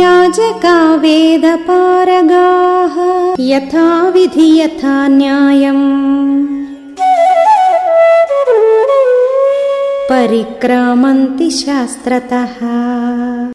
याजका वेदपारगाः यथा विधि यथा न्यायम्। परिक्रामन्ति शास्त्रतः।